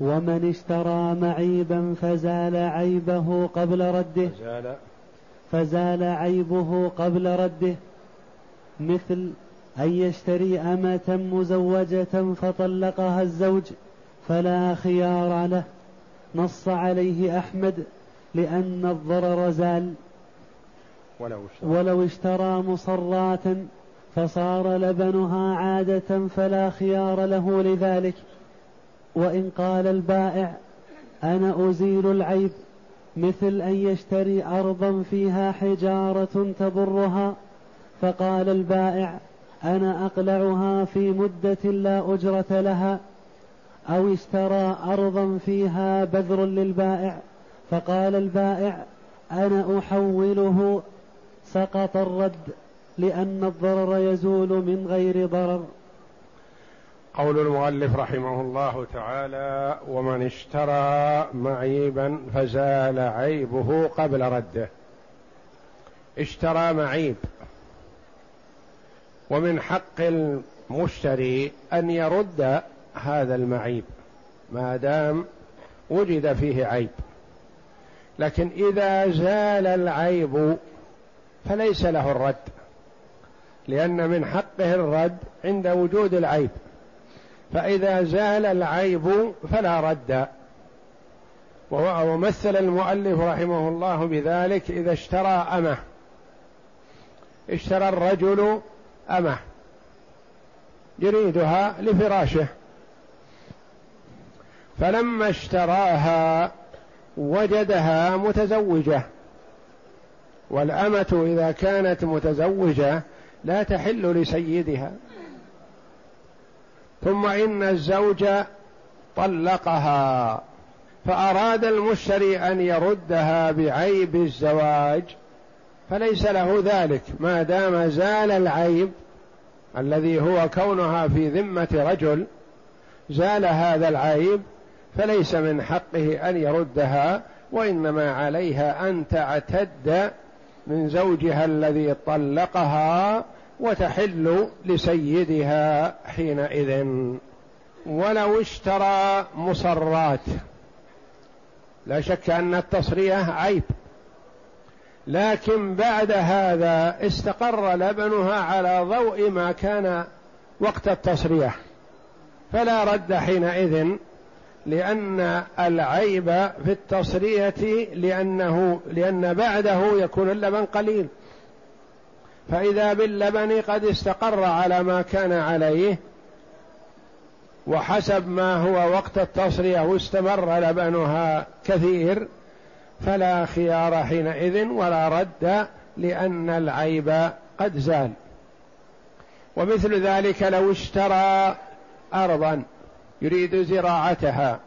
ومن اشترى معيبا فزال عيبه قبل رده. فزال. فزال عيبه قبل رده. مثل أن يشتري أمة مزوجة فطلقها الزوج فلا خيار له. نص عليه أحمد لأن الضرر زال. ولو اشترى, ولو اشترى مصرات فصار لبنها عادة فلا خيار له لذلك. وإن قال البائع أنا أزيل العيب مثل أن يشتري أرضا فيها حجارة تضرها فقال البائع أنا أقلعها في مدة لا أجرة لها أو اشترى أرضا فيها بذر للبائع فقال البائع أنا أحوله سقط الرد لأن الضرر يزول من غير ضرر قول المؤلف رحمه الله تعالى ومن اشترى معيبا فزال عيبه قبل رده. اشترى معيب. ومن حق المشتري أن يرد هذا المعيب ما دام وجد فيه عيب. لكن إذا زال العيب فليس له الرد لأن من حقه الرد عند وجود العيب. فإذا زال العيب فلا رد. ومثل المؤلف رحمه الله بذلك إذا اشترى أمه. اشترى الرجل أمه. يريدها لفراشه. فلما اشتراها وجدها متزوجة. والأمة إذا كانت متزوجة لا تحل لسيدها. ثم إن الزوج طلقها فأراد المشتري أن يردها بعيب الزواج فليس له ذلك ما دام زال العيب الذي هو كونها في ذمة رجل زال هذا العيب فليس من حقه أن يردها وإنما عليها أن تعتد من زوجها الذي طلقها وتحل لسيدها حينئذ. ولو اشترى مصرات لا شك أن التصريه عيب. لكن بعد هذا استقر لبنها على ضوء ما كان وقت التصريه فلا رد حينئذ لأن العيب في التصرية لأنه لأن بعده يكون اللبن قليل. فإذا باللبن قد استقر على ما كان عليه وحسب ما هو وقت التصرية واستمر لبنها كثير فلا خيار حينئذ ولا رد لأن العيب قد زال. ومثل ذلك لو اشترى أرضا يريد زراعتها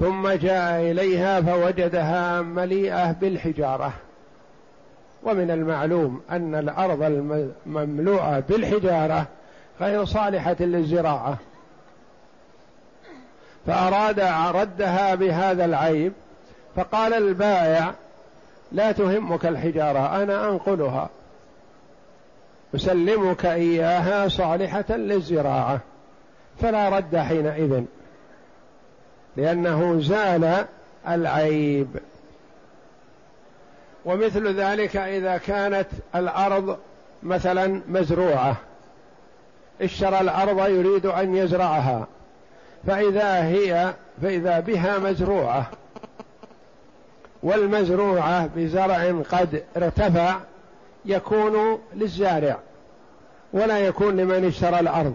ثم جاء إليها فوجدها مليئة بالحجارة. ومن المعلوم أن الأرض المملوءة بالحجارة غير صالحة للزراعة. فأراد ردها بهذا العيب فقال البائع لا تهمك الحجارة أنا أنقلها. أسلمك إياها صالحة للزراعة. فلا رد حينئذ لأنه زال العيب. ومثل ذلك إذا كانت الأرض مثلا مزروعة. اشترى الأرض يريد أن يزرعها. فإذا هي فإذا بها مزروعة والمزروعة بزرع قد ارتفع يكون للزارع ولا يكون لمن اشترى الأرض.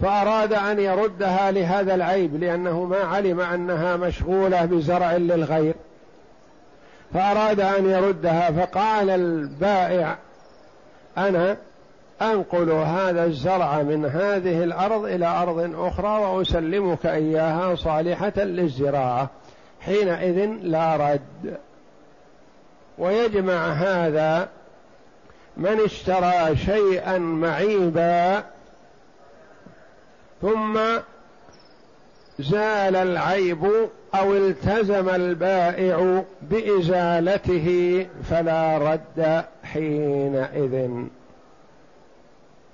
فأراد أن يردها لهذا العيب لأنه ما علم أنها مشغولة بزرع للغير. فأراد أن يردها فقال البائع أنا أنقل هذا الزرع من هذه الأرض إلى أرض أخرى وأسلمك إياها صالحة للزراعة. حينئذ لا رد. ويجمع هذا من اشترى شيئا معيبا ثم زال العيب أو التزم البائع بإزالته فلا رد حينئذ.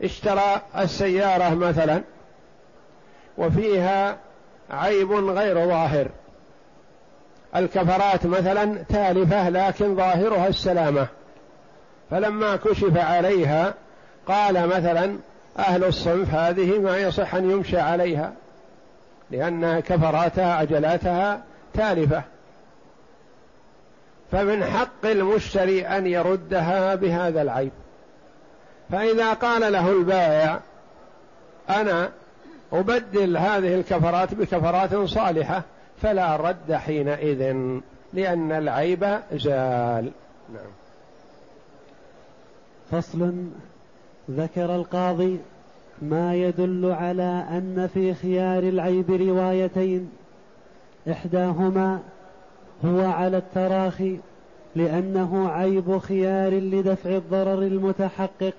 اشترى السيارة مثلا وفيها عيب غير ظاهر. الكفرات مثلا تالفة لكن ظاهرها السلامة. فلما كشف عليها قال مثلا أهل الصنف هذه ما يصح أن يمشى عليها. لأن كفراتها عجلاتها تالفة. فمن حق المشتري أن يردها بهذا العيب. فإذا قال له البائع أنا أبدل هذه الكفرات بكفرات صالحة فلا رد حينئذ لأن العيب زال نعم. فصل ذكر القاضي ما يدل على أن في خيار العيب روايتين. إحداهما هو على التراخي لأنه عيب خيار لدفع الضرر المتحقق.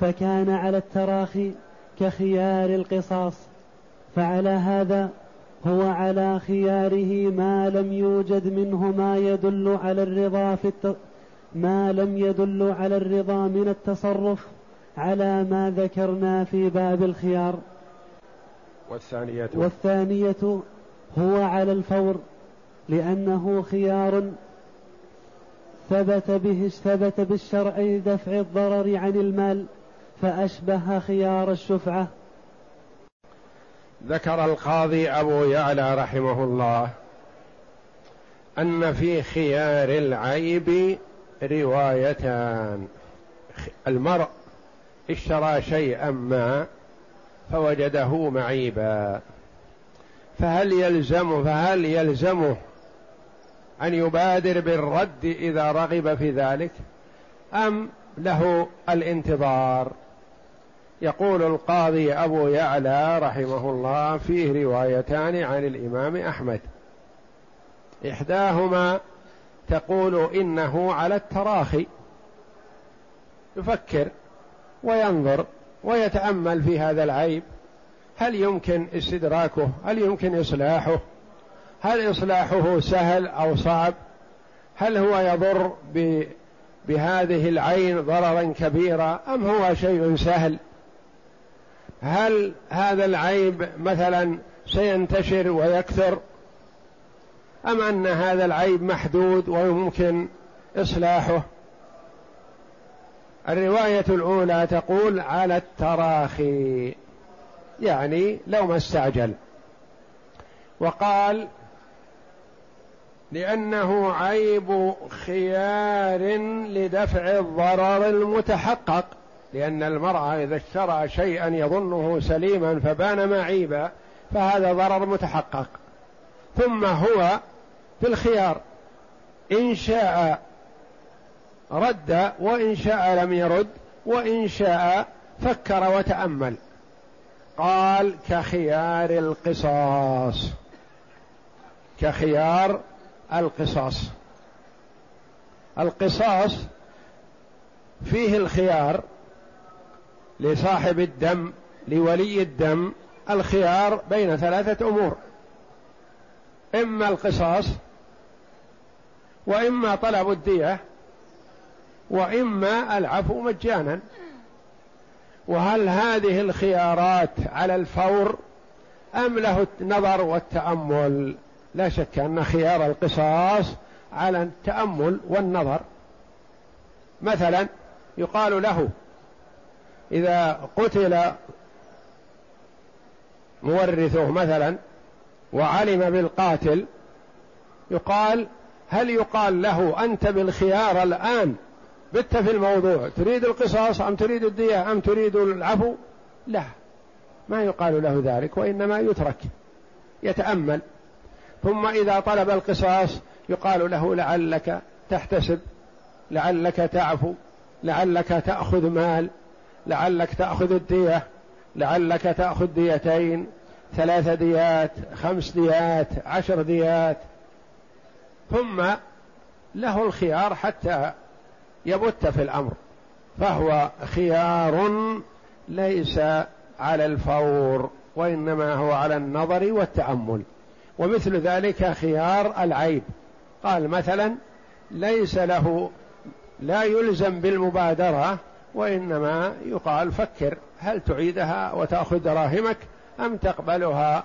فكان على التراخي كخيار القصاص فعلى هذا هو على خياره ما لم يوجد منه ما يدل على الرضا في الت... ما لم يدل على الرضا من التصرف. على ما ذكرنا في باب الخيار. والثانية والثانية هو على الفور لأنه خيار ثبت به ثبت بالشرع لدفع الضرر عن المال فأشبه خيار الشفعة. ذكر القاضي أبو يعلى رحمه الله أن في خيار العيب روايتان المرء اشترى شيئا ما فوجده معيبا. فهل يلزم فهل يلزمه أن يبادر بالرد إذا رغب في ذلك؟ أم له الانتظار؟ يقول القاضي أبو يعلى رحمه الله فيه روايتان عن الإمام أحمد. إحداهما تقول إنه على التراخي. يفكر وينظر ويتأمل في هذا العيب. هل يمكن استدراكه؟ هل يمكن إصلاحه؟ هل إصلاحه سهل أو صعب؟ هل هو يضر بهذه العين ضررا كبيرا أم هو شيء سهل؟ هل هذا العيب مثلا سينتشر ويكثر؟ أم أن هذا العيب محدود ويمكن إصلاحه؟ الرواية الأولى تقول على التراخي يعني لو ما استعجل. وقال لأنه عيب خيار لدفع الضرر المتحقق لأن المرأة إذا اشترى شيئا يظنه سليما فبان معيبا فهذا ضرر متحقق. ثم هو في الخيار إن شاء رد وإن شاء لم يرد وإن شاء فكر وتأمل. قال كخيار القصاص. كخيار القصاص. القصاص فيه الخيار لصاحب الدم لولي الدم الخيار بين ثلاثة أمور. إما القصاص وإما طلب الدية. وإما العفو مجانا. وهل هذه الخيارات على الفور أم له النظر والتأمل؟ لا شك أن خيار القصاص على التأمل والنظر. مثلا يقال له إذا قتل مورثه مثلا وعلم بالقاتل يقال هل يقال له أنت بالخيار الآن؟ بت في الموضوع. تريد القصاص أم تريد الدية أم تريد العفو؟ لا. ما يقال له ذلك وإنما يترك يتأمل. ثم إذا طلب القصاص يقال له لعلك تحتسب لعلك تعفو لعلك تأخذ مال لعلك تأخذ الدية لعلك تأخذ ديتين ثلاث ديات خمس ديات عشر ديات. ثم له الخيار حتى يبت في الأمر فهو خيار ليس على الفور وإنما هو على النظر والتأمل. ومثل ذلك خيار العيب. قال مثلا ليس له لا يلزم بالمبادرة وإنما يقال فكر هل تعيدها وتأخذ دراهمك أم تقبلها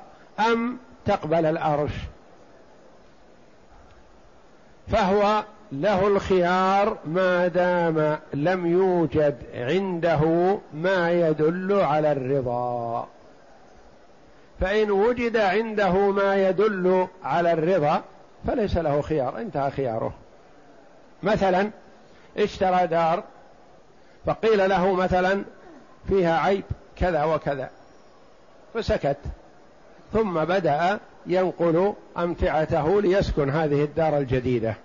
أم تقبل الأرش. فهو له الخيار ما دام لم يوجد عنده ما يدل على الرضا. فإن وجد عنده ما يدل على الرضا فليس له خيار انتهى خياره. مثلا اشترى دار فقيل له مثلا فيها عيب كذا وكذا. فسكت. ثم بدأ ينقل أمتعته ليسكن هذه الدار الجديدة.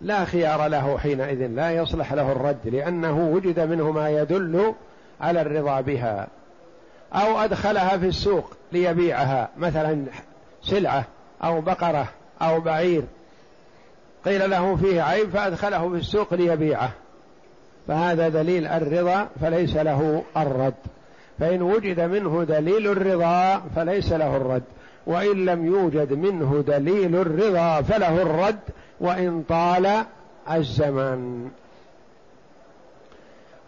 لا خيار له حينئذ لا يصلح له الرد لأنه وجد منه ما يدل على الرضا بها. أو أدخلها في السوق ليبيعها مثلا سلعة أو بقرة أو بعير. قيل له فيه عيب فأدخله في السوق ليبيعه. فهذا دليل الرضا فليس له الرد. فإن وجد منه دليل الرضا فليس له الرد. وإن لم يوجد منه دليل الرضا فله الرد. وإن طال الزمن.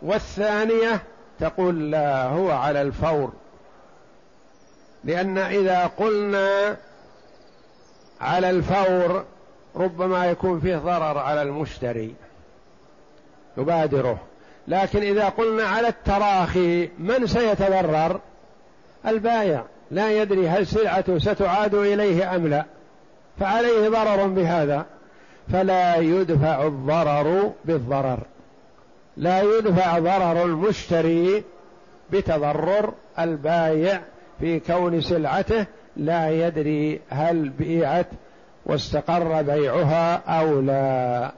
والثانية تقول لا هو على الفور. لأن إذا قلنا على الفور ربما يكون فيه ضرر على المشتري. يبادره لكن إذا قلنا على التراخي من سيتضرر؟ البايع لا يدري هل سلعته ستعاد إليه أم لا. فعليه ضرر بهذا. فلا يدفع الضرر بالضرر. لا يدفع ضرر المشتري بتضرر البايع في كون سلعته لا يدري هل بيعت واستقر بيعها أو لا.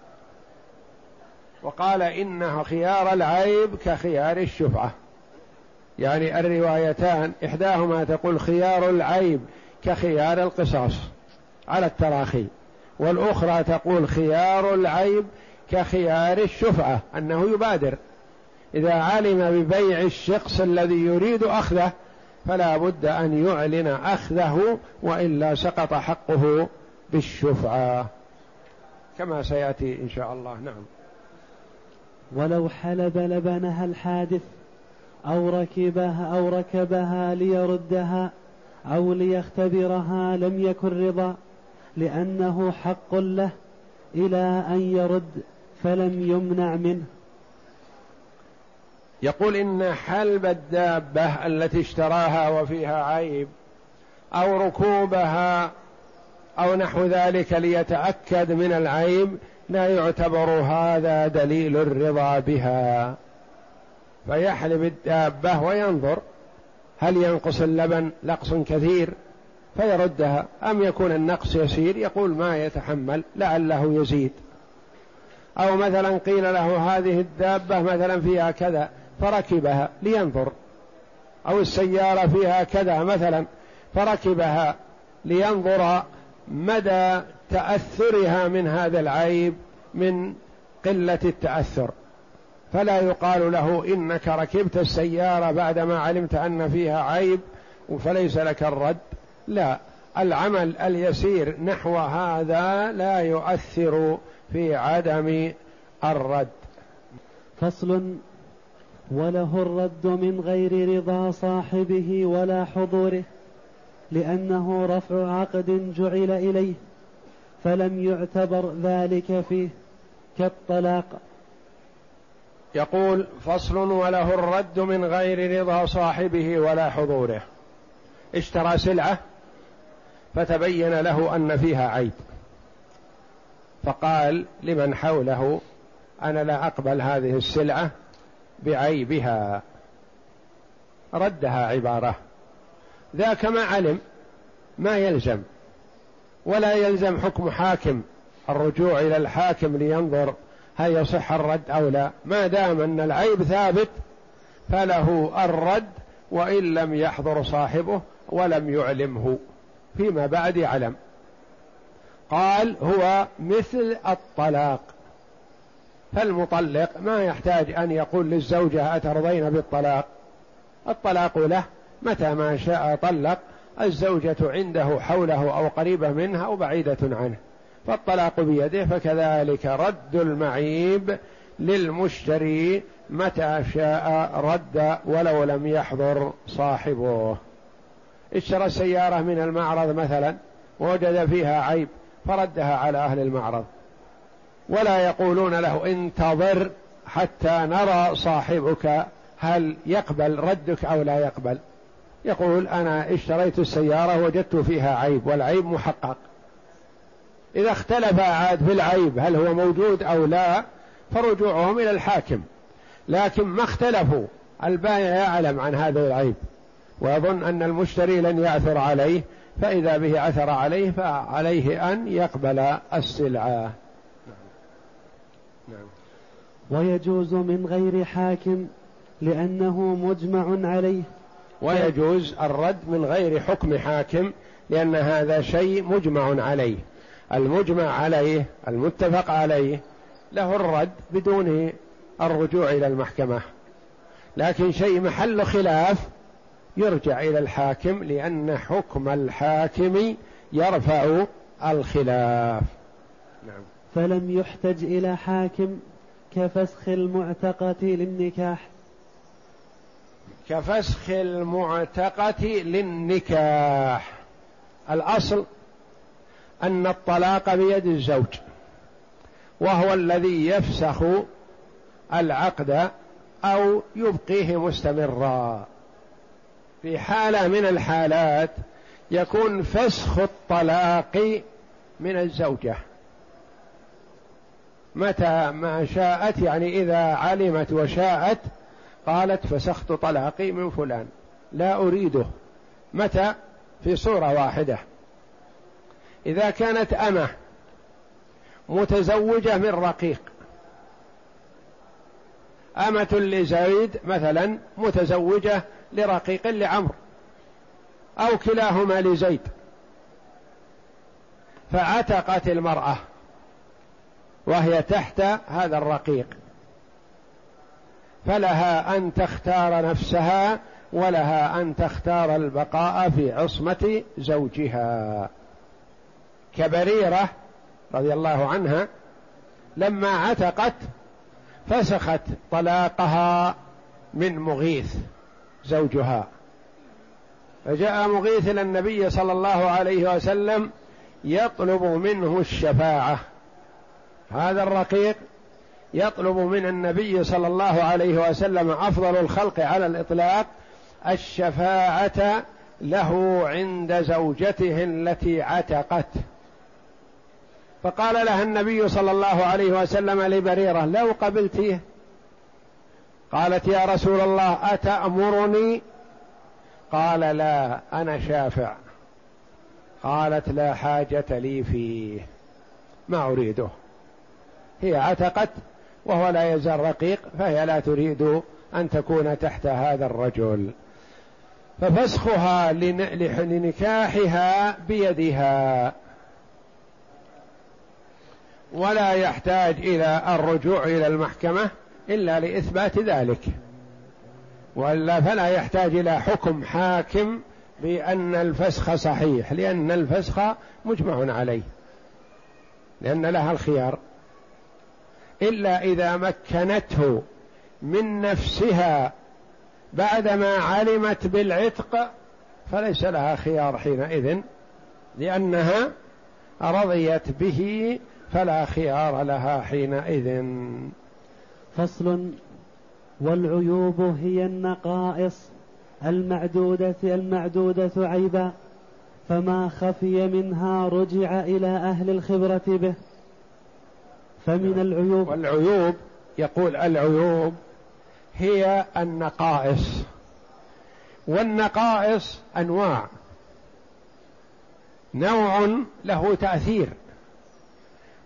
وقال انه خيار العيب كخيار الشفعة. يعني الروايتان إحداهما تقول خيار العيب كخيار القصاص على التراخي. والأخرى تقول خيار العيب كخيار الشفعة أنه يبادر. إذا علم ببيع الشخص الذي يريد أخذه فلا بد أن يعلن أخذه وإلا سقط حقه بالشفعة. كما سيأتي إن شاء الله. نعم. ولو حلب لبنها الحادث أو ركبها أو ركبها ليردها أو ليختبرها لم يكن رضا لأنه حق له إلى أن يرد فلم يمنع منه. يقول إن حلب الدابة التي اشتراها وفيها عيب أو ركوبها أو نحو ذلك ليتأكد من العيب لا يعتبر هذا دليل الرضا بها. فيحلب الدابة وينظر هل ينقص اللبن؟ نقص كثير. فيردها. أم يكون النقص يسير؟ يقول ما يتحمل لعله يزيد. أو مثلا قيل له هذه الدابة مثلا فيها كذا فركبها لينظر. أو السيارة فيها كذا مثلا فركبها لينظر مدى تأثرها من هذا العيب من قلة التأثر. فلا يقال له إنك ركبت السيارة بعدما علمت أن فيها عيب فليس لك الرد. لا العمل اليسير نحو هذا لا يؤثر في عدم الرد. فصل وله الرد من غير رضا صاحبه ولا حضوره لأنه رفع عقد جعل إليه فلم يعتبر ذلك فيه كالطلاق. يقول فصل وله الرد من غير رضا صاحبه ولا حضوره. اشترى سلعة؟ فتبين له أن فيها عيب. فقال لمن حوله أنا لا أقبل هذه السلعة بعيبها. ردها عبارة ذاك ما علم ما يلزم ولا يلزم حكم حاكم الرجوع إلى الحاكم لينظر هل يصح الرد أو لا. ما دام أن العيب ثابت فله الرد وإن لم يحضر صاحبه ولم يعلمه. فيما بعد يعلم قال هو مثل الطلاق. فالمطلق ما يحتاج أن يقول للزوجة أترضين بالطلاق؟ الطلاق له متى ما شاء طلق الزوجة عنده حوله أو قريبة منها أو بعيدة عنه. فالطلاق بيده فكذلك رد المعيب للمشتري متى شاء رد ولو لم يحضر صاحبه. اشترى سيارة من المعرض مثلا ووجد فيها عيب فردها على أهل المعرض. ولا يقولون له انتظر حتى نرى صاحبك هل يقبل ردك أو لا يقبل. يقول أنا اشتريت السيارة وجدت فيها عيب والعيب محقق. إذا اختلف عاد في العيب هل هو موجود أو لا فرجوعهم إلى الحاكم. لكن ما اختلفوا البائع يعلم عن هذا العيب. ويظن أن المشتري لن يعثر عليه فإذا به عثر عليه فعليه أن يقبل السلعة. نعم. ويجوز من غير حاكم لأنه مجمع عليه. ويجوز الرد من غير حكم حاكم لأن هذا شيء مجمع عليه. المجمع عليه المتفق عليه له الرد بدون الرجوع إلى المحكمة. لكن شيء محل خلاف يرجع إلى الحاكم لأن حكم الحاكم يرفع الخلاف. نعم. فلم يحتج إلى حاكم كفسخ المعتقة للنكاح. كفسخ المعتقة للنكاح. الأصل أن الطلاق بيد الزوج وهو الذي يفسخ العقد أو يبقيه مستمرا. في حالة من الحالات يكون فسخ الطلاق من الزوجة. متى ما شاءت يعني إذا علمت وشاءت قالت فسخت طلاقي من فلان. لا أريده. متى؟ في صورة واحدة. إذا كانت أمة متزوجة من رقيق أمة لزيد مثلا متزوجة لرقيق لعمرو أو كلاهما لزيد. فعتقت المرأة وهي تحت هذا الرقيق فلها أن تختار نفسها ولها أن تختار البقاء في عصمة زوجها. كبريرة رضي الله عنها لما عتقت فسخت طلاقها من مغيث. زوجها. فجاء مغيث إلى النبي صلى الله عليه وسلم يطلب منه الشفاعة. هذا الرقيق يطلب من النبي صلى الله عليه وسلم أفضل الخلق على الإطلاق الشفاعة له عند زوجته التي عتقت. فقال لها النبي صلى الله عليه وسلم لبريرة لو قبلتيه قالت يا رسول الله أتأمرني؟ قال لا أنا شافع. قالت لا حاجة لي فيه. ما أريده. هي عتقت وهو لا يزال رقيق فهي لا تريد أن تكون تحت هذا الرجل. ففسخها لنكاحها بيدها. ولا يحتاج إلى الرجوع إلى المحكمة. إلا لإثبات ذلك. والا فلا يحتاج إلى حكم حاكم بأن الفسخ صحيح لأن الفسخ مجمع عليه لأن لها الخيار. إلا إذا مكنته من نفسها بعدما علمت بالعتق فليس لها خيار حينئذ لأنها رضيت به فلا خيار لها حينئذ. فصل والعيوب هي النقائص المعدودة المعدودة عيبا فما خفي منها رجع إلى أهل الخبرة به. فمن العيوب والعيوب يقول العيوب هي النقائص. والنقائص أنواع. نوع له تأثير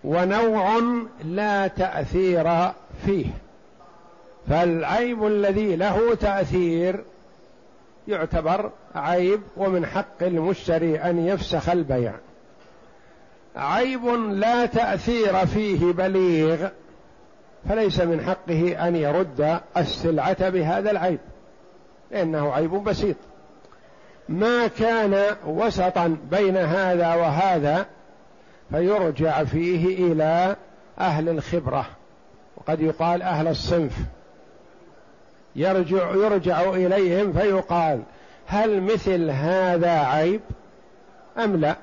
ونوع لا تأثير فيه. فالعيب الذي له تأثير يعتبر عيب ومن حق المشتري أن يفسخ البيع. عيب لا تأثير فيه بليغ فليس من حقه أن يرد السلعة بهذا العيب لأنه عيب بسيط. ما كان وسطا بين هذا وهذا فيرجع فيه إلى أهل الخبرة. قد يقال أهل الصنف. يرجع يرجع إليهم فيقال هل مثل هذا عيب؟ أم لا؟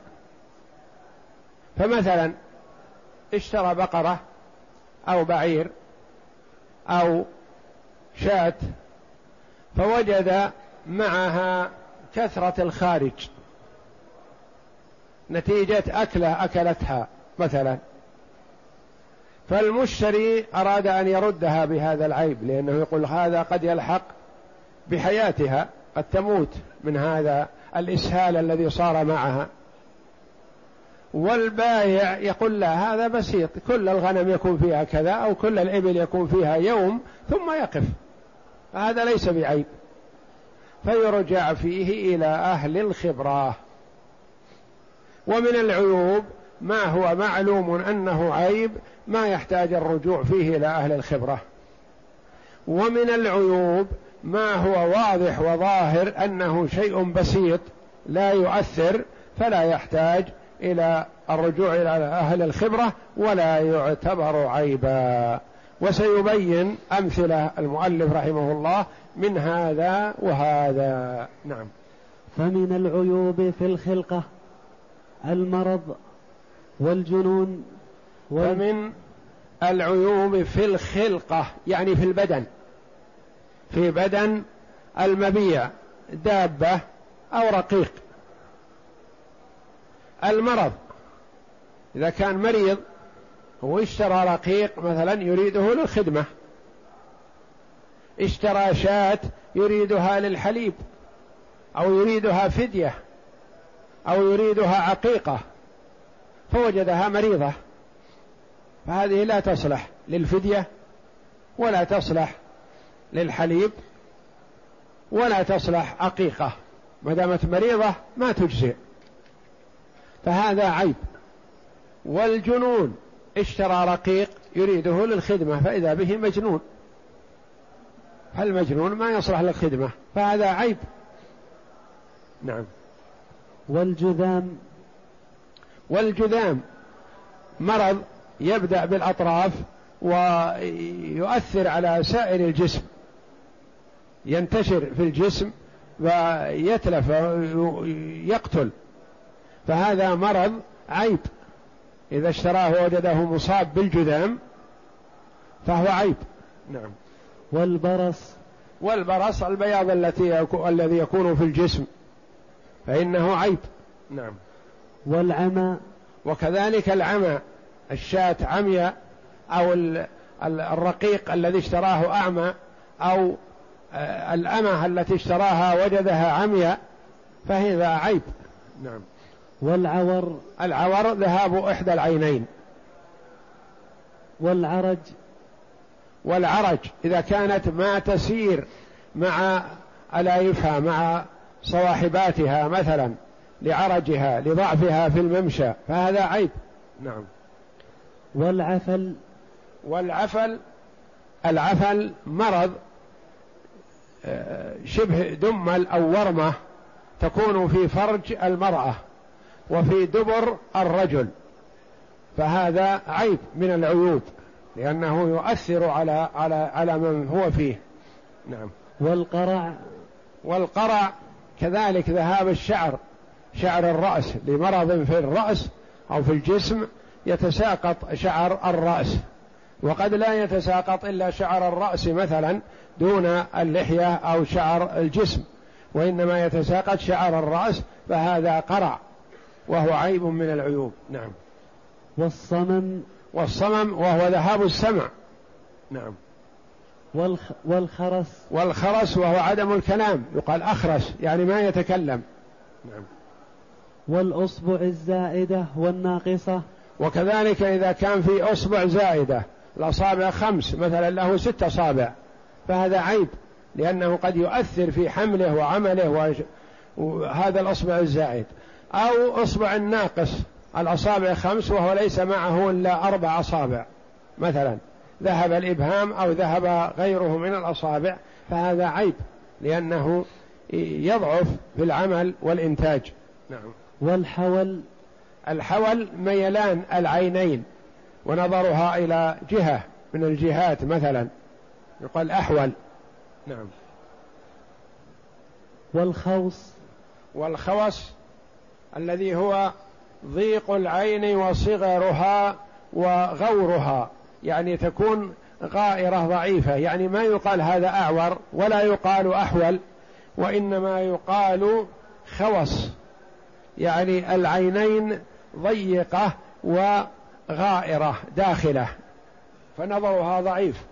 فمثلا اشترى بقرة أو بعير أو شاة فوجد معها كثرة الخارج نتيجة أكلة أكلتها مثلا. فالمشتري أراد أن يردها بهذا العيب لأنه يقول هذا قد يلحق بحياتها قد تموت من هذا الإسهال الذي صار معها. والبايع يقول لا هذا بسيط كل الغنم يكون فيها كذا أو كل الإبل يكون فيها يوم ثم يقف. هذا ليس بعيب. فيرجع فيه إلى أهل الخبرة. ومن العيوب ما هو معلوم أنه عيب ما يحتاج الرجوع فيه إلى أهل الخبرة. ومن العيوب ما هو واضح وظاهر أنه شيء بسيط لا يؤثر فلا يحتاج إلى الرجوع إلى أهل الخبرة ولا يعتبر عيبا. وسيبين أمثلة المؤلف رحمه الله من هذا وهذا. نعم. فمن العيوب في الخلقة المرض والجنون وال... فمن العيوب في الخلقة يعني في البدن. في بدن المبيع دابة أو رقيق. المرض إذا كان مريض هو اشترى رقيق مثلا يريده للخدمة. اشترى شاة يريدها للحليب أو يريدها فدية أو يريدها عقيقة. فوجدها مريضة. فهذه لا تصلح للفدية ولا تصلح للحليب ولا تصلح عقيقة. ما دامت مريضة ما تجزئ. فهذا عيب. والجنون اشترى رقيق يريده للخدمة فإذا به مجنون. فالمجنون ما يصلح للخدمة فهذا عيب. نعم. والجذام والجذام. مرض يبدأ بالأطراف ويؤثر على سائر الجسم. ينتشر في الجسم ويتلف ويقتل. فهذا مرض عيب. إذا اشتراه وجده مصاب بالجذام فهو عيب. نعم. والبرص. والبرص البياض التي يكو الذي يكون في الجسم فإنه عيب. نعم. والعمى. وكذلك العمى الشاة عمياء أو الرقيق الذي اشتراه أعمى أو آه، الأمة التي اشتراها وجدها عمياء فهذا عيب. نعم. والعور. العور ذهاب إحدى العينين. والعرج. والعرج إذا كانت ما تسير مع ألايفها مع صواحباتها مثلا. لعرجها لضعفها في الممشى فهذا عيب. نعم. والعفل؟ والعفل العفل مرض آه، شبه دمل أو ورمة تكون في فرج المرأة وفي دبر الرجل فهذا عيب من العيوب لأنه يؤثر على على على من هو فيه. نعم. والقرع؟ والقرع كذلك ذهاب الشعر. شعر الرأس لمرض في الرأس أو في الجسم يتساقط شعر الرأس. وقد لا يتساقط إلا شعر الرأس مثلا دون اللحية أو شعر الجسم وإنما يتساقط شعر الرأس فهذا قرع وهو عيب من العيوب. نعم. والصمم؟ والصمم وهو ذهاب السمع. نعم. والخ والخرس؟ والخرس وهو عدم الكلام يقال أخرس يعني ما يتكلم. نعم. والأصبع الزائدة والناقصة. وكذلك إذا كان في أصبع زائدة الأصابع خمس مثلا له ست أصابع فهذا عيب لأنه قد يؤثر في حمله وعمله وهذا الأصبع الزائد. أو أصبع الناقص الأصابع خمس وهو ليس معه إلا أربع أصابع مثلا. ذهب الإبهام أو ذهب غيره من الأصابع فهذا عيب لأنه يضعف في العمل والإنتاج. نعم. والحول الحول ميلان العينين ونظرها إلى جهة من الجهات مثلا يقال أحول. نعم. والخوص والخوص الذي هو ضيق العين وصغرها وغورها يعني تكون غائرة ضعيفة يعني ما يقال هذا أعور ولا يقال أحول وإنما يقال خوص. يعني العينين ضيقة وغائرة داخلة. فنظرها ضعيف.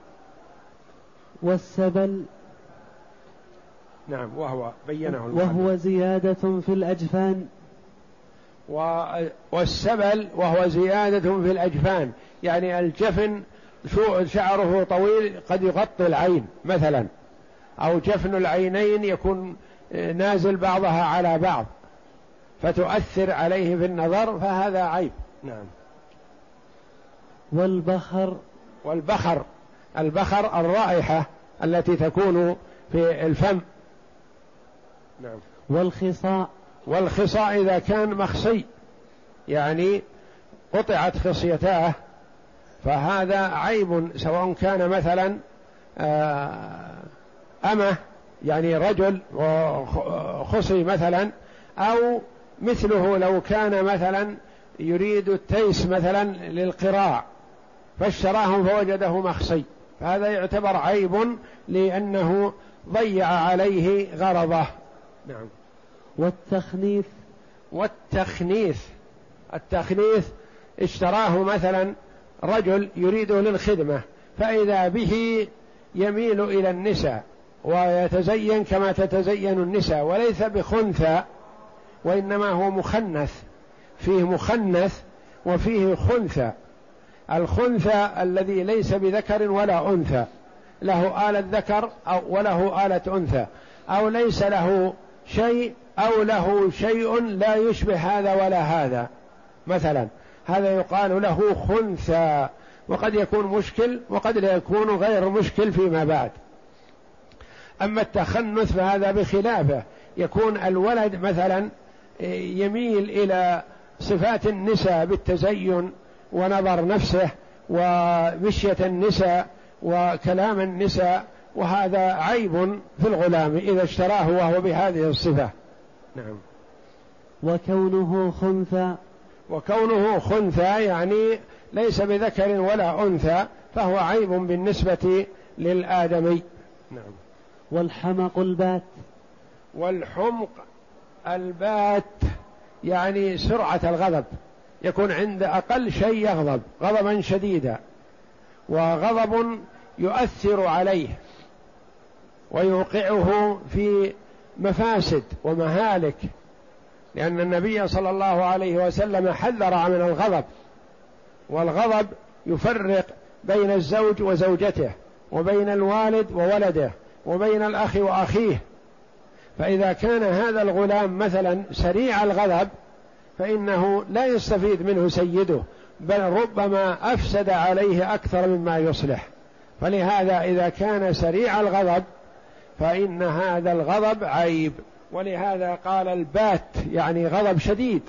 والسبل نعم وهو بينه وهو زيادة في الأجفان. والسبل وهو زيادة في الأجفان. يعني الجفن شو شعره طويل قد يغطي العين مثلا. أو جفن العينين يكون نازل بعضها على بعض. فتؤثر عليه في النظر فهذا عيب. نعم. والبخر؟ والبخر البخر الرائحة التي تكون في الفم. نعم. والخصاء؟ والخصاء إذا كان مخصي يعني قطعت خصيتاه فهذا عيب سواء كان مثلا آه، أمه يعني رجل خصي مثلا أو مثله لو كان مثلا يريد التيس مثلا للقراع فاشتراهم فوجده مخصي. فهذا يعتبر عيب لأنه ضيع عليه غرضه. نعم. والتخنيث؟ والتخنيث. التخنيث اشتراه مثلا رجل يريده للخدمة فإذا به يميل إلى النساء ويتزين كما تتزين النساء وليس بخنثى. وإنما هو مخنث. فيه مخنث وفيه خنثى. الخنثى الذي ليس بذكر ولا أنثى. له آلة ذكر أو وله آلة أنثى. أو ليس له شيء أو له شيء لا يشبه هذا ولا هذا. مثلا هذا يقال له خنثى. وقد يكون مشكل وقد لا يكون غير مشكل فيما بعد. أما التخنث فهذا بخلافه. يكون الولد مثلا يميل إلى صفات النساء بالتزين ونظر نفسه ومشية النساء وكلام النساء وهذا عيب في الغلام إذا اشتراه وهو بهذه الصفة. نعم. وكونه خنثى. وكونه خنثى يعني ليس بذكر ولا أنثى فهو عيب بالنسبة للآدمي. نعم. والحمق البات. والحمق البات يعني سرعة الغضب. يكون عند أقل شيء يغضب غضبا شديدا. وغضب يؤثر عليه ويوقعه في مفاسد ومهالك. لأن النبي صلى الله عليه وسلم حذر من الغضب والغضب يفرق بين الزوج وزوجته وبين الوالد وولده وبين الأخ وأخيه. فإذا كان هذا الغلام مثلا سريع الغضب فإنه لا يستفيد منه سيده بل ربما أفسد عليه أكثر مما يصلح. فلهذا إذا كان سريع الغضب فإن هذا الغضب عيب. ولهذا قال البات يعني غضب شديد.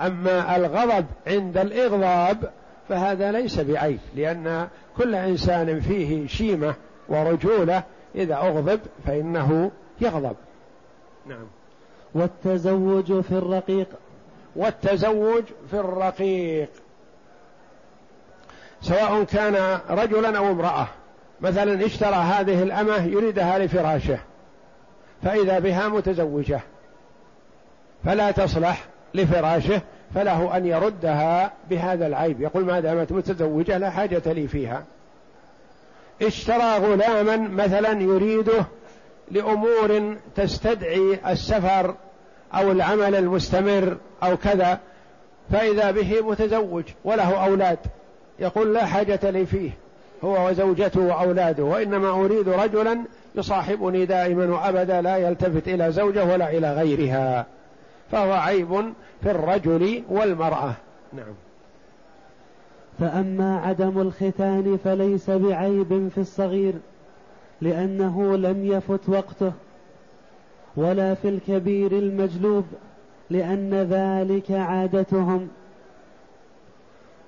أما الغضب عند الإغضاب فهذا ليس بعيب لأن كل إنسان فيه شيمة ورجولة. إذا أغضب فإنه يغضب. نعم. والتزوج في الرقيق. والتزوج في الرقيق. سواء كان رجلا أو امرأة. مثلا اشترى هذه الأمة يريدها لفراشه. فإذا بها متزوجة. فلا تصلح لفراشه. فله أن يردها بهذا العيب. يقول ما دامت متزوجة لا حاجة لي فيها. اشترى غلاما مثلا يريده لأمور تستدعي السفر أو العمل المستمر أو كذا فإذا به متزوج وله أولاد يقول لا حاجة لي فيه هو وزوجته وأولاده وإنما أريد رجلا يصاحبني دائما وابدا لا يلتفت إلى زوجة ولا إلى غيرها. فهو عيب في الرجل والمرأة. نعم. فأما عدم الختان فليس بعيب في الصغير. لأنه لم يفت وقته ولا في الكبير المجلوب لأن ذلك عادتهم.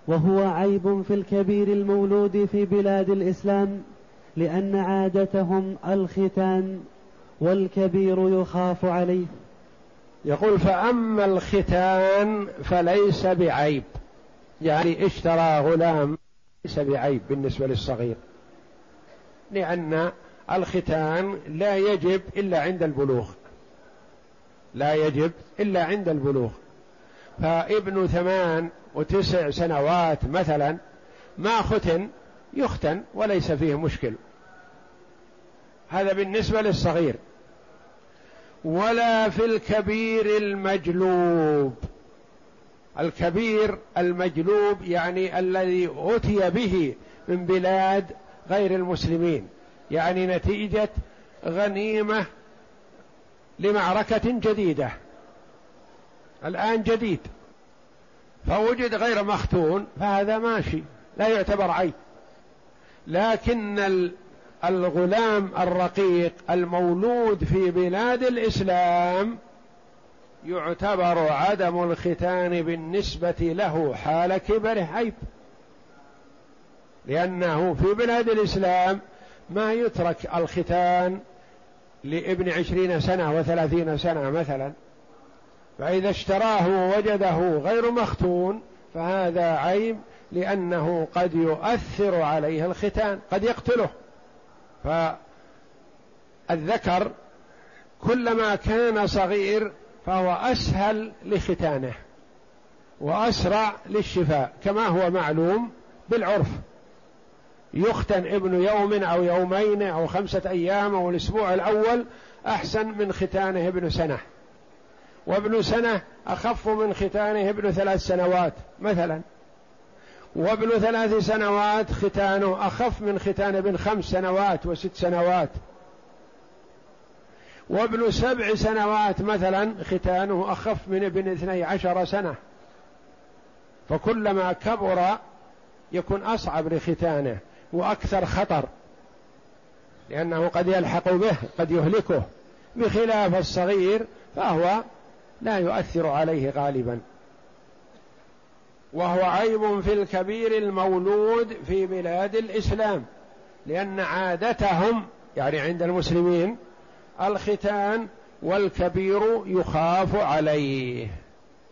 وهو عيب في الكبير المولود في بلاد الإسلام لأن عادتهم الختان والكبير يخاف عليه. يقول فأما الختان فليس بعيب. يعني اشترى غلام ليس بعيب بالنسبة للصغير. لأن الختان لا يجب إلا عند البلوغ. لا يجب إلا عند البلوغ. فابن ثمان وتسع سنوات مثلا ما ختن يختن وليس فيه مشكل. هذا بالنسبة للصغير. ولا في الكبير المجلوب. الكبير المجلوب يعني الذي أتي به من بلاد غير المسلمين يعني نتيجة غنيمة لمعركة جديدة. الآن جديد. فوجد غير مختون فهذا ماشي لا يعتبر عيب. لكن الغلام الرقيق المولود في بلاد الإسلام يعتبر عدم الختان بالنسبة له حال كبره. عيب. لأنه في بلاد الإسلام ما يترك الختان لابن عشرين سنة وثلاثين سنة مثلا. فإذا اشتراه ووجده غير مختون فهذا عيب لأنه قد يؤثر عليه الختان قد يقتله. فالذكر كلما كان صغير فهو أسهل لختانه وأسرع للشفاء كما هو معلوم بالعرف. يختن ابن يوم أو يومين أو خمسة أيام أو الأسبوع الأول أحسن من ختانه ابن سنة. وابن سنة أخف من ختانه ابن ثلاث سنوات مثلا. وابن ثلاث سنوات ختانه أخف من ختان ابن خمس سنوات وست سنوات. وابن سبع سنوات مثلا ختانه أخف من ابن اثني عشر سنة. فكلما كبر يكون أصعب لختانه. وأكثر خطر لأنه قد يلحق به قد يهلكه. بخلاف الصغير فهو لا يؤثر عليه غالبا. وهو عيب في الكبير المولود في بلاد الإسلام لأن عادتهم يعني عند المسلمين الختان والكبير يخاف عليه.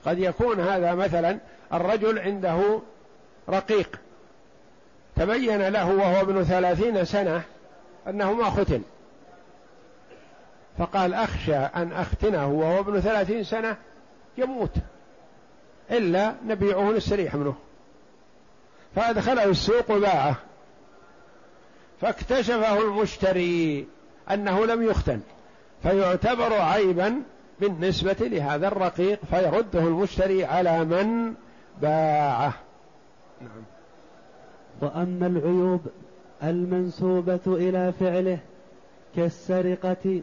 قد يكون هذا مثلا الرجل عنده رقيق تبين له وهو ابن ثلاثين سنة أنه ما ختن. فقال أخشى أن أختنه وهو ابن ثلاثين سنة يموت. إلا نبيعه نستريح منه. فأدخله السوق وباعه فاكتشفه المشتري أنه لم يختن. فيعتبر عيبا بالنسبة لهذا الرقيق فيرده المشتري على من باعه. نعم. وأما العيوب المنسوبة إلى فعله كالسرقة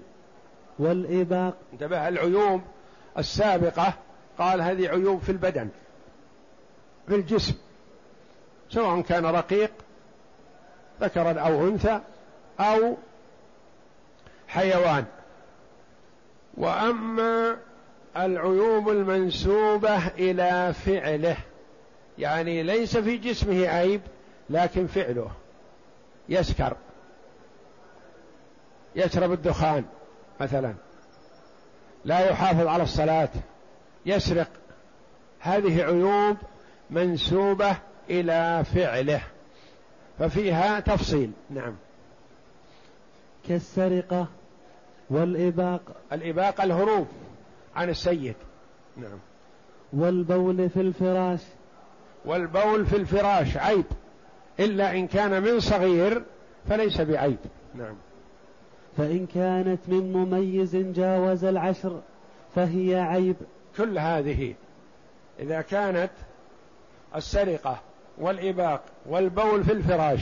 والإباق. انتبه العيوب السابقة قال هذه عيوب في البدن في الجسم سواء كان رقيق ذكرا أو أنثى أو حيوان. وأما العيوب المنسوبة إلى فعله يعني ليس في جسمه عيب لكن فعله يسكر يشرب الدخان مثلا لا يحافظ على الصلاة يسرق. هذه عيوب منسوبة إلى فعله ففيها تفصيل. نعم. كالسرقة والإباق الإباق الهروب عن السيد. نعم. والبول في الفراش. والبول في الفراش عيب. إلا إن كان من صغير فليس بعيب. نعم. فإن كانت من مميز جاوز العشر فهي عيب. كل هذه إذا كانت السرقة والإباق والبول في الفراش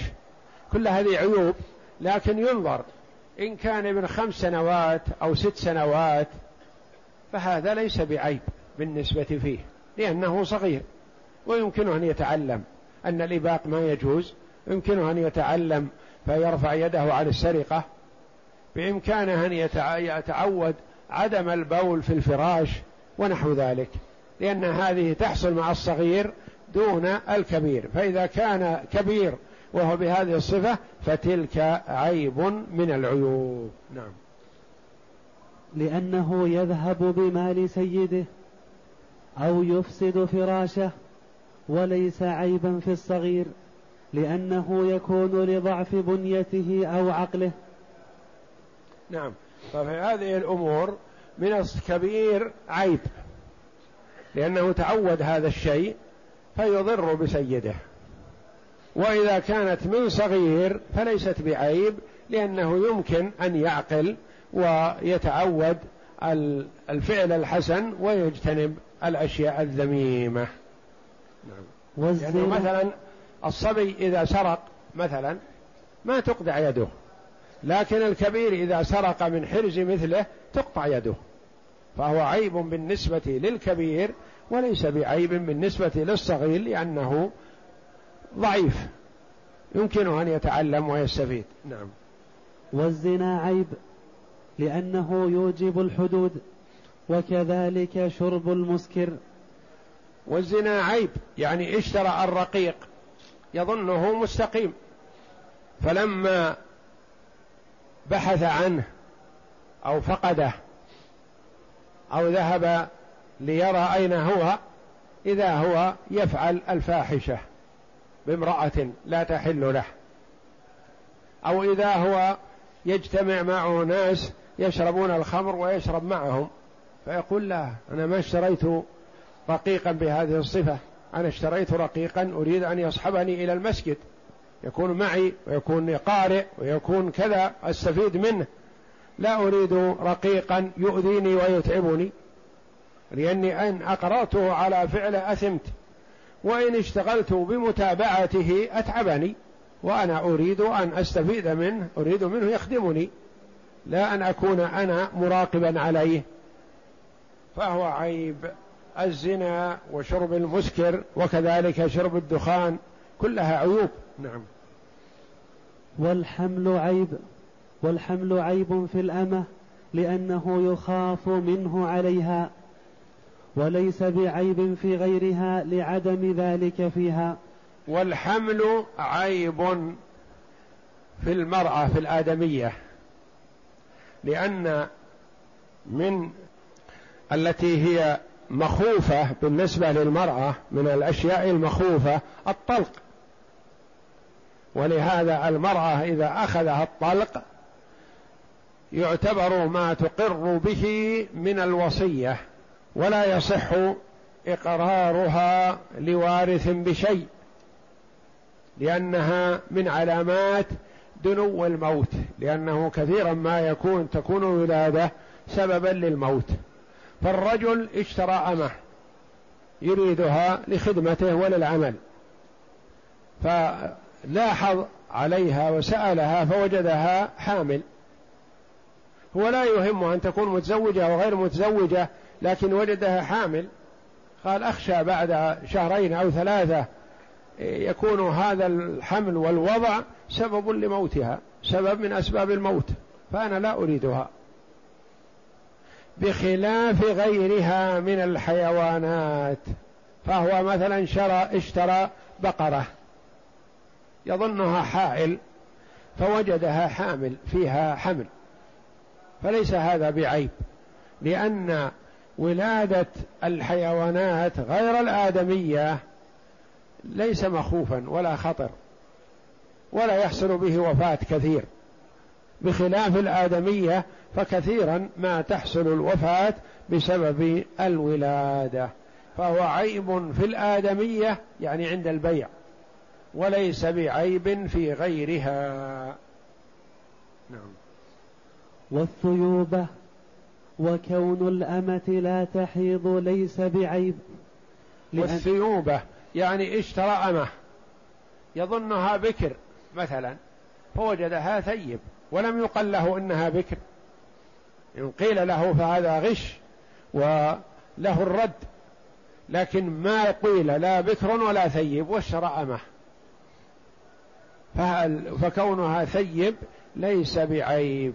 كل هذه عيوب لكن ينظر إن كان ابن خمس سنوات أو ست سنوات فهذا ليس بعيب بالنسبة فيه لأنه صغير ويمكنه أن يتعلم. أن الإباق ما يجوز. يمكنه أن يتعلم فيرفع يده على السرقة. بإمكانه أن يتعود عدم البول في الفراش ونحو ذلك. لأن هذه تحصل مع الصغير دون الكبير. فإذا كان كبير وهو بهذه الصفة فتلك عيب من العيوب. نعم. لأنه يذهب بمال سيده أو يفسد فراشه وليس عيبا في الصغير لأنه يكون لضعف بنيته أو عقله. نعم. ففي هذه الأمور من الكبير عيب لأنه تعود هذا الشيء فيضر بسيده. وإذا كانت من صغير فليست بعيب لأنه يمكن أن يعقل ويتعود الفعل الحسن ويجتنب الأشياء الذميمة. نعم يعني مثلا الصبي إذا سرق مثلا ما تقطع يده لكن الكبير إذا سرق من حرز مثله تقطع يده فهو عيب بالنسبة للكبير وليس بعيب بالنسبة للصغير لأنه ضعيف يمكنه أن يتعلم ويستفيد. نعم. والزنا عيب لأنه يوجب الحدود وكذلك شرب المسكر. والزنا عيب يعني اشترى الرقيق يظنه مستقيم. فلما بحث عنه أو فقده أو ذهب ليرى أين هو إذا هو يفعل الفاحشة بامرأة لا تحل له. أو إذا هو يجتمع معه ناس يشربون الخمر ويشرب معهم فيقول لا أنا ما اشتريت رقيقا بهذه الصفة. أنا اشتريت رقيقا أريد أن يصحبني إلى المسجد. يكون معي ويكون قارئ ويكون كذا أستفيد منه. لا أريد رقيقا يؤذيني ويتعبني لأني إن اقررته على فعل أثمت وإن اشتغلت بمتابعته أتعبني وأنا أريد أن أستفيد منه أريد منه يخدمني لا أن أكون أنا مراقبا عليه. فهو عيب. الزنا وشرب المسكر وكذلك شرب الدخان كلها عيوب. نعم. والحمل عيب والحمل عيب في الأمة لأنه يخاف منه عليها وليس بعيب في غيرها لعدم ذلك فيها. والحمل عيب في المرأة في الآدمية لأن من التي هي مخوفة بالنسبة للمرأة من الأشياء المخوفة الطلق. ولهذا المرأة إذا أخذها الطلق يعتبر ما تقر به من الوصية ولا يصح إقرارها لوارث بشيء لأنها من علامات دنو الموت لأنه كثيرا ما يكون تكون الولادة سببا للموت. فالرجل اشترى أمه يريدها لخدمته وللعمل. فلاحظ عليها وسألها فوجدها حامل. هو لا يهمه أن تكون متزوجة أو غير متزوجة لكن وجدها حامل. قال أخشى بعد شهرين أو ثلاثة يكون هذا الحمل والوضع سبب لموتها سبب من أسباب الموت فأنا لا أريدها. بخلاف غيرها من الحيوانات. فهو مثلا شرى اشترى بقرة. يظنها حائل فوجدها حامل فيها حمل. فليس هذا بعيب لأن ولادة الحيوانات غير الآدمية ليس مخوفا ولا خطر ولا يحصل به وفاة كثير. بخلاف الآدمية فكثيرا ما تحصل الوفاة بسبب الولادة. فهو عيب في الآدمية يعني عند البيع وليس بعيب في غيرها. نعم. والثيوبة وكون الأمة لا تحيض ليس بعيب. والثيوبة يعني اشترى أمة يظنها بكر مثلا فوجدها ثيب ولم يقل له إنها بكر. إن قيل له فهذا غش وله الرد لكن ما قيل لا بكر ولا ثيب واشترى أمه. فكونها ثيب ليس بعيب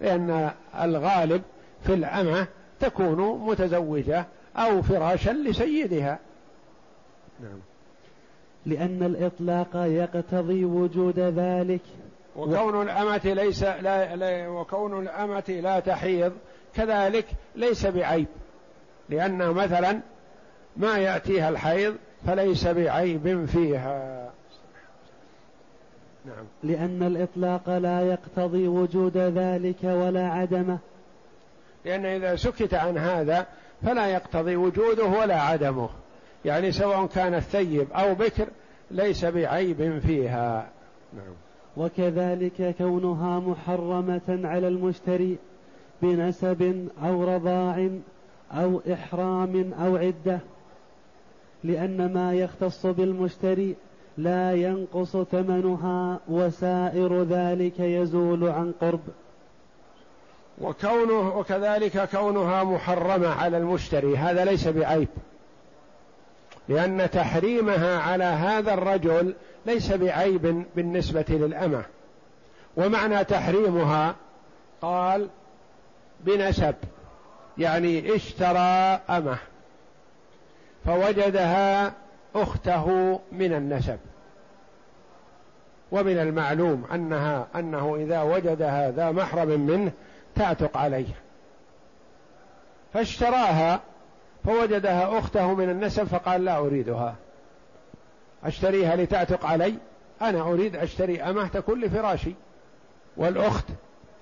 لأن الغالب في الأمة تكون متزوجة أو فراشا لسيدها. نعم. لأن الإطلاق يقتضي وجود ذلك. وكون الأمة ليس لا, لا وكون الأمة لا تحيض كذلك ليس بعيب. لأن مثلا ما يأتيها الحيض فليس بعيب فيها. نعم. لأن الإطلاق لا يقتضي وجود ذلك ولا عدمه. لأن إذا سكت عن هذا فلا يقتضي وجوده ولا عدمه. يعني سواء كان الثيب أو بكر ليس بعيب فيها. نعم. وكذلك كونها محرمة على المشتري بنسب أو رضاع أو إحرام أو عدة لأن ما يختص بالمشتري لا ينقص ثمنها وسائر ذلك يزول عن قرب. وكونه وكذلك كونها محرمة على المشتري هذا ليس بعيب لأن تحريمها على هذا الرجل ليس بعيب بالنسبة للأمة. ومعنى تحريمها قال بنسب يعني اشترى أمة فوجدها أخته من النسب. ومن المعلوم أنها أنه إذا وجدها ذا محرم منه تعتق عليه فاشتراها فوجدها أخته من النسب فقال لا أريدها. أشتريها لتعتق علي؟ أنا أريد أشتري أمه تكون لفراشي والأخت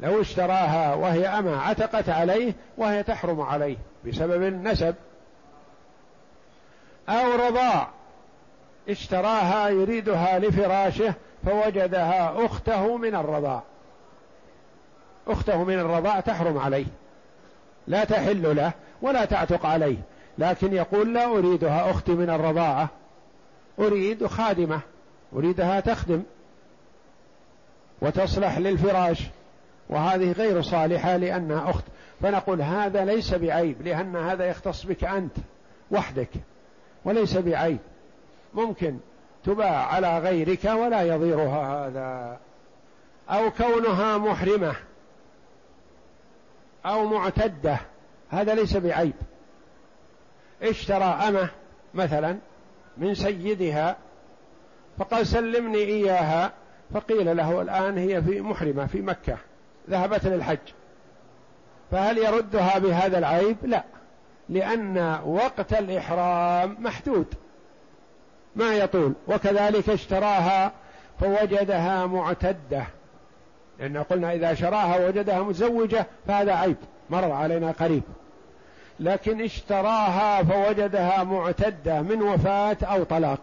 لو اشتراها وهي أمة عتقت عليه وهي تحرم عليه بسبب النسب. أو رضاع اشتراها يريدها لفراشه فوجدها أخته من الرضاع. أخته من الرضاع تحرم عليه. لا تحل له ولا تعتق عليه. لكن يقول لا أريدها أختي من الرضاعة. أريد خادمة. أريدها تخدم. وتصلح للفراش. وهذه غير صالحة لأنها أخت. فنقول هذا ليس بعيب لأن هذا يختص بك أنت وحدك. وليس بعيب. ممكن تباع على غيرك ولا يضيرها هذا. أو كونها محرمة. أو معتدة. هذا ليس بعيب. اشترى أمة مثلا. من سيدها فقال سلمني إياها. فقيل له الآن هي في محرمة في مكة ذهبت للحج. فهل يردها بهذا العيب؟ لا لأن وقت الإحرام محدود. ما يطول. وكذلك اشتراها فوجدها معتدة. لأن قلنا إذا شراها وجدها متزوجة فهذا عيب. مر علينا قريب. لكن اشتراها فوجدها معتدة من وفاة أو طلاق.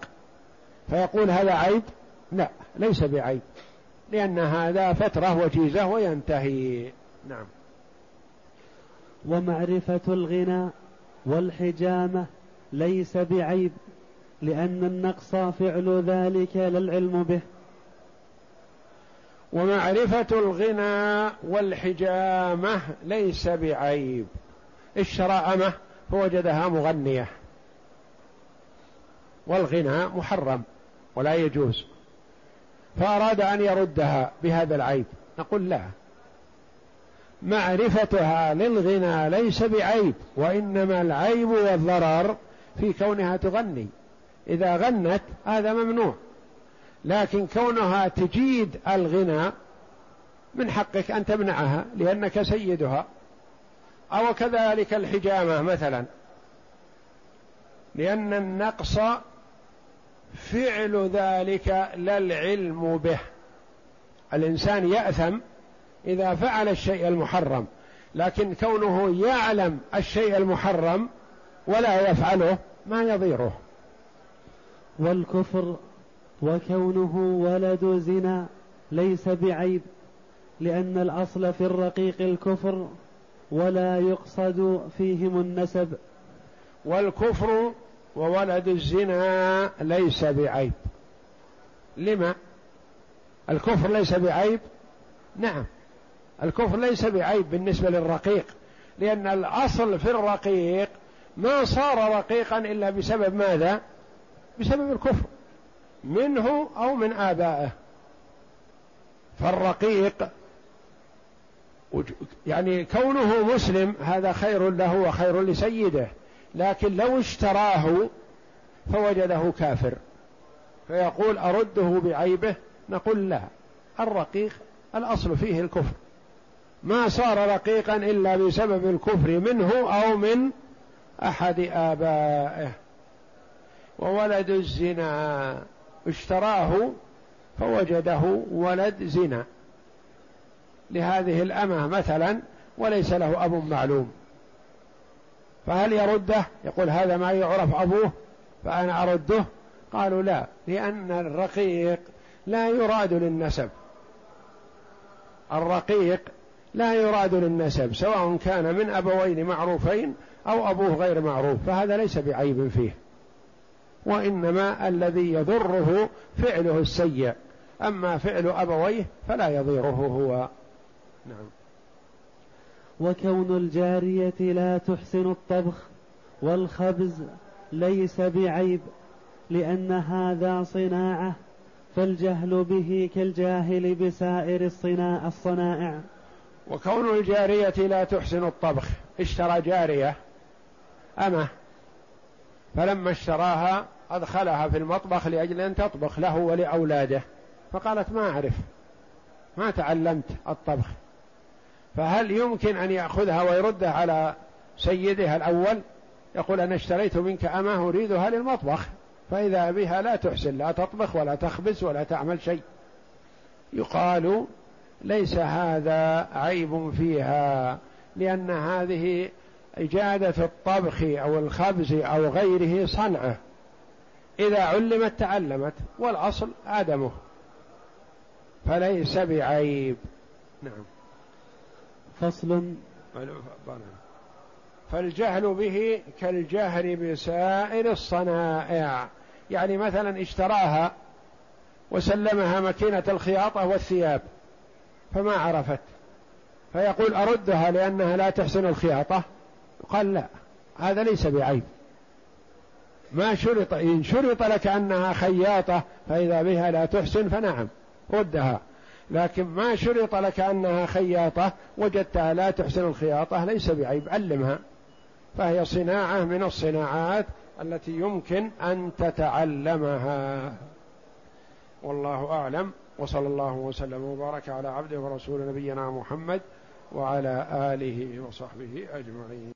فيقول هذا عيب؟ لا ليس بعيب لأن هذا فترة وجيزة وينتهي. نعم. ومعرفة الغنى والحجامة ليس بعيب لأن النقص فعل ذلك لا العلم به. ومعرفة الغنى والحجامة ليس بعيب. أمه فوجدها مغنية والغنى محرم ولا يجوز فأراد أن يردها بهذا العيب. نقول لا معرفتها للغنى ليس بعيب وإنما العيب والضرر في كونها تغني. إذا غنت هذا ممنوع لكن كونها تجيد الغنى من حقك أن تمنعها لأنك سيدها. أو كذلك الحجامة مثلا. لأن النقص فعل ذلك لا العلم به. الإنسان يأثم إذا فعل الشيء المحرم لكن كونه يعلم الشيء المحرم ولا يفعله ما يضيره. والكفر وكونه ولد زنا ليس بعيب لأن الأصل في الرقيق الكفر ولا يقصد فيهم النسب. والكفر وولد الزنا ليس بعيب. لما؟ الكفر ليس بعيب؟ نعم. الكفر ليس بعيب بالنسبة للرقيق لأن الأصل في الرقيق ما صار رقيقا إلا بسبب ماذا؟ بسبب الكفر منه أو من آبائه. فالرقيق يعني كونه مسلم هذا خير له وخير لسيده لكن لو اشتراه فوجده كافر. فيقول أرده بعيبه؟ نقول لا. الرقيق الأصل فيه الكفر. ما صار رقيقا إلا بسبب الكفر منه أو من أحد آبائه. وولد الزنا. اشتراه فوجده ولد زنا. لهذه الأمة مثلا وليس له أب معلوم. فهل يرده؟ يقول هذا ما يعرف أبوه فأنا أرده. قالوا لا لأن الرقيق لا يراد للنسب. الرقيق لا يراد للنسب سواء كان من أبوين معروفين أو أبوه غير معروف فهذا ليس بعيب فيه. وإنما الذي يضره فعله السيء. أما فعل أبويه فلا يضيره هو. نعم. وكون الجارية لا تحسن الطبخ والخبز ليس بعيب لأن هذا صناعة فالجهل به كالجاهل بسائر الصناع الصنائع. وكون الجارية لا تحسن الطبخ اشترى جارية أمه فلما اشتراها أدخلها في المطبخ لأجل أن تطبخ له ولأولاده فقالت ما أعرف ما تعلمت الطبخ. فهل يمكن أن يأخذها ويردها على سيدها الأول؟ يقول أنا اشتريت منك أمه أريدها للمطبخ فإذا بها لا تحسن لا تطبخ ولا تخبز ولا تعمل شيء. يقال ليس هذا عيب فيها لأن هذه إجادة الطبخ أو الخبز أو غيره صنعة. إذا علمت تعلمت والأصل آدمه. فليس بعيب. نعم. فصل فالجهل به كالجهل بسائر الصنائع. يعني مثلا اشتراها وسلمها ماكينة الخياطة والثياب فما عرفت. فيقول أردها لأنها لا تحسن الخياطة؟ قال لا هذا ليس بعيب. ما شرط إن شرط لك أنها خياطة فإذا بها لا تحسن فنعم ردها. لكن ما شرط لك أنها خياطة وجدتها لا تحسن الخياطة ليس بعيب علمها. فهي صناعة من الصناعات التي يمكن أن تتعلمها. والله أعلم وصلى الله وسلم وبارك على عبده ورسول نبينا محمد وعلى آله وصحبه أجمعين.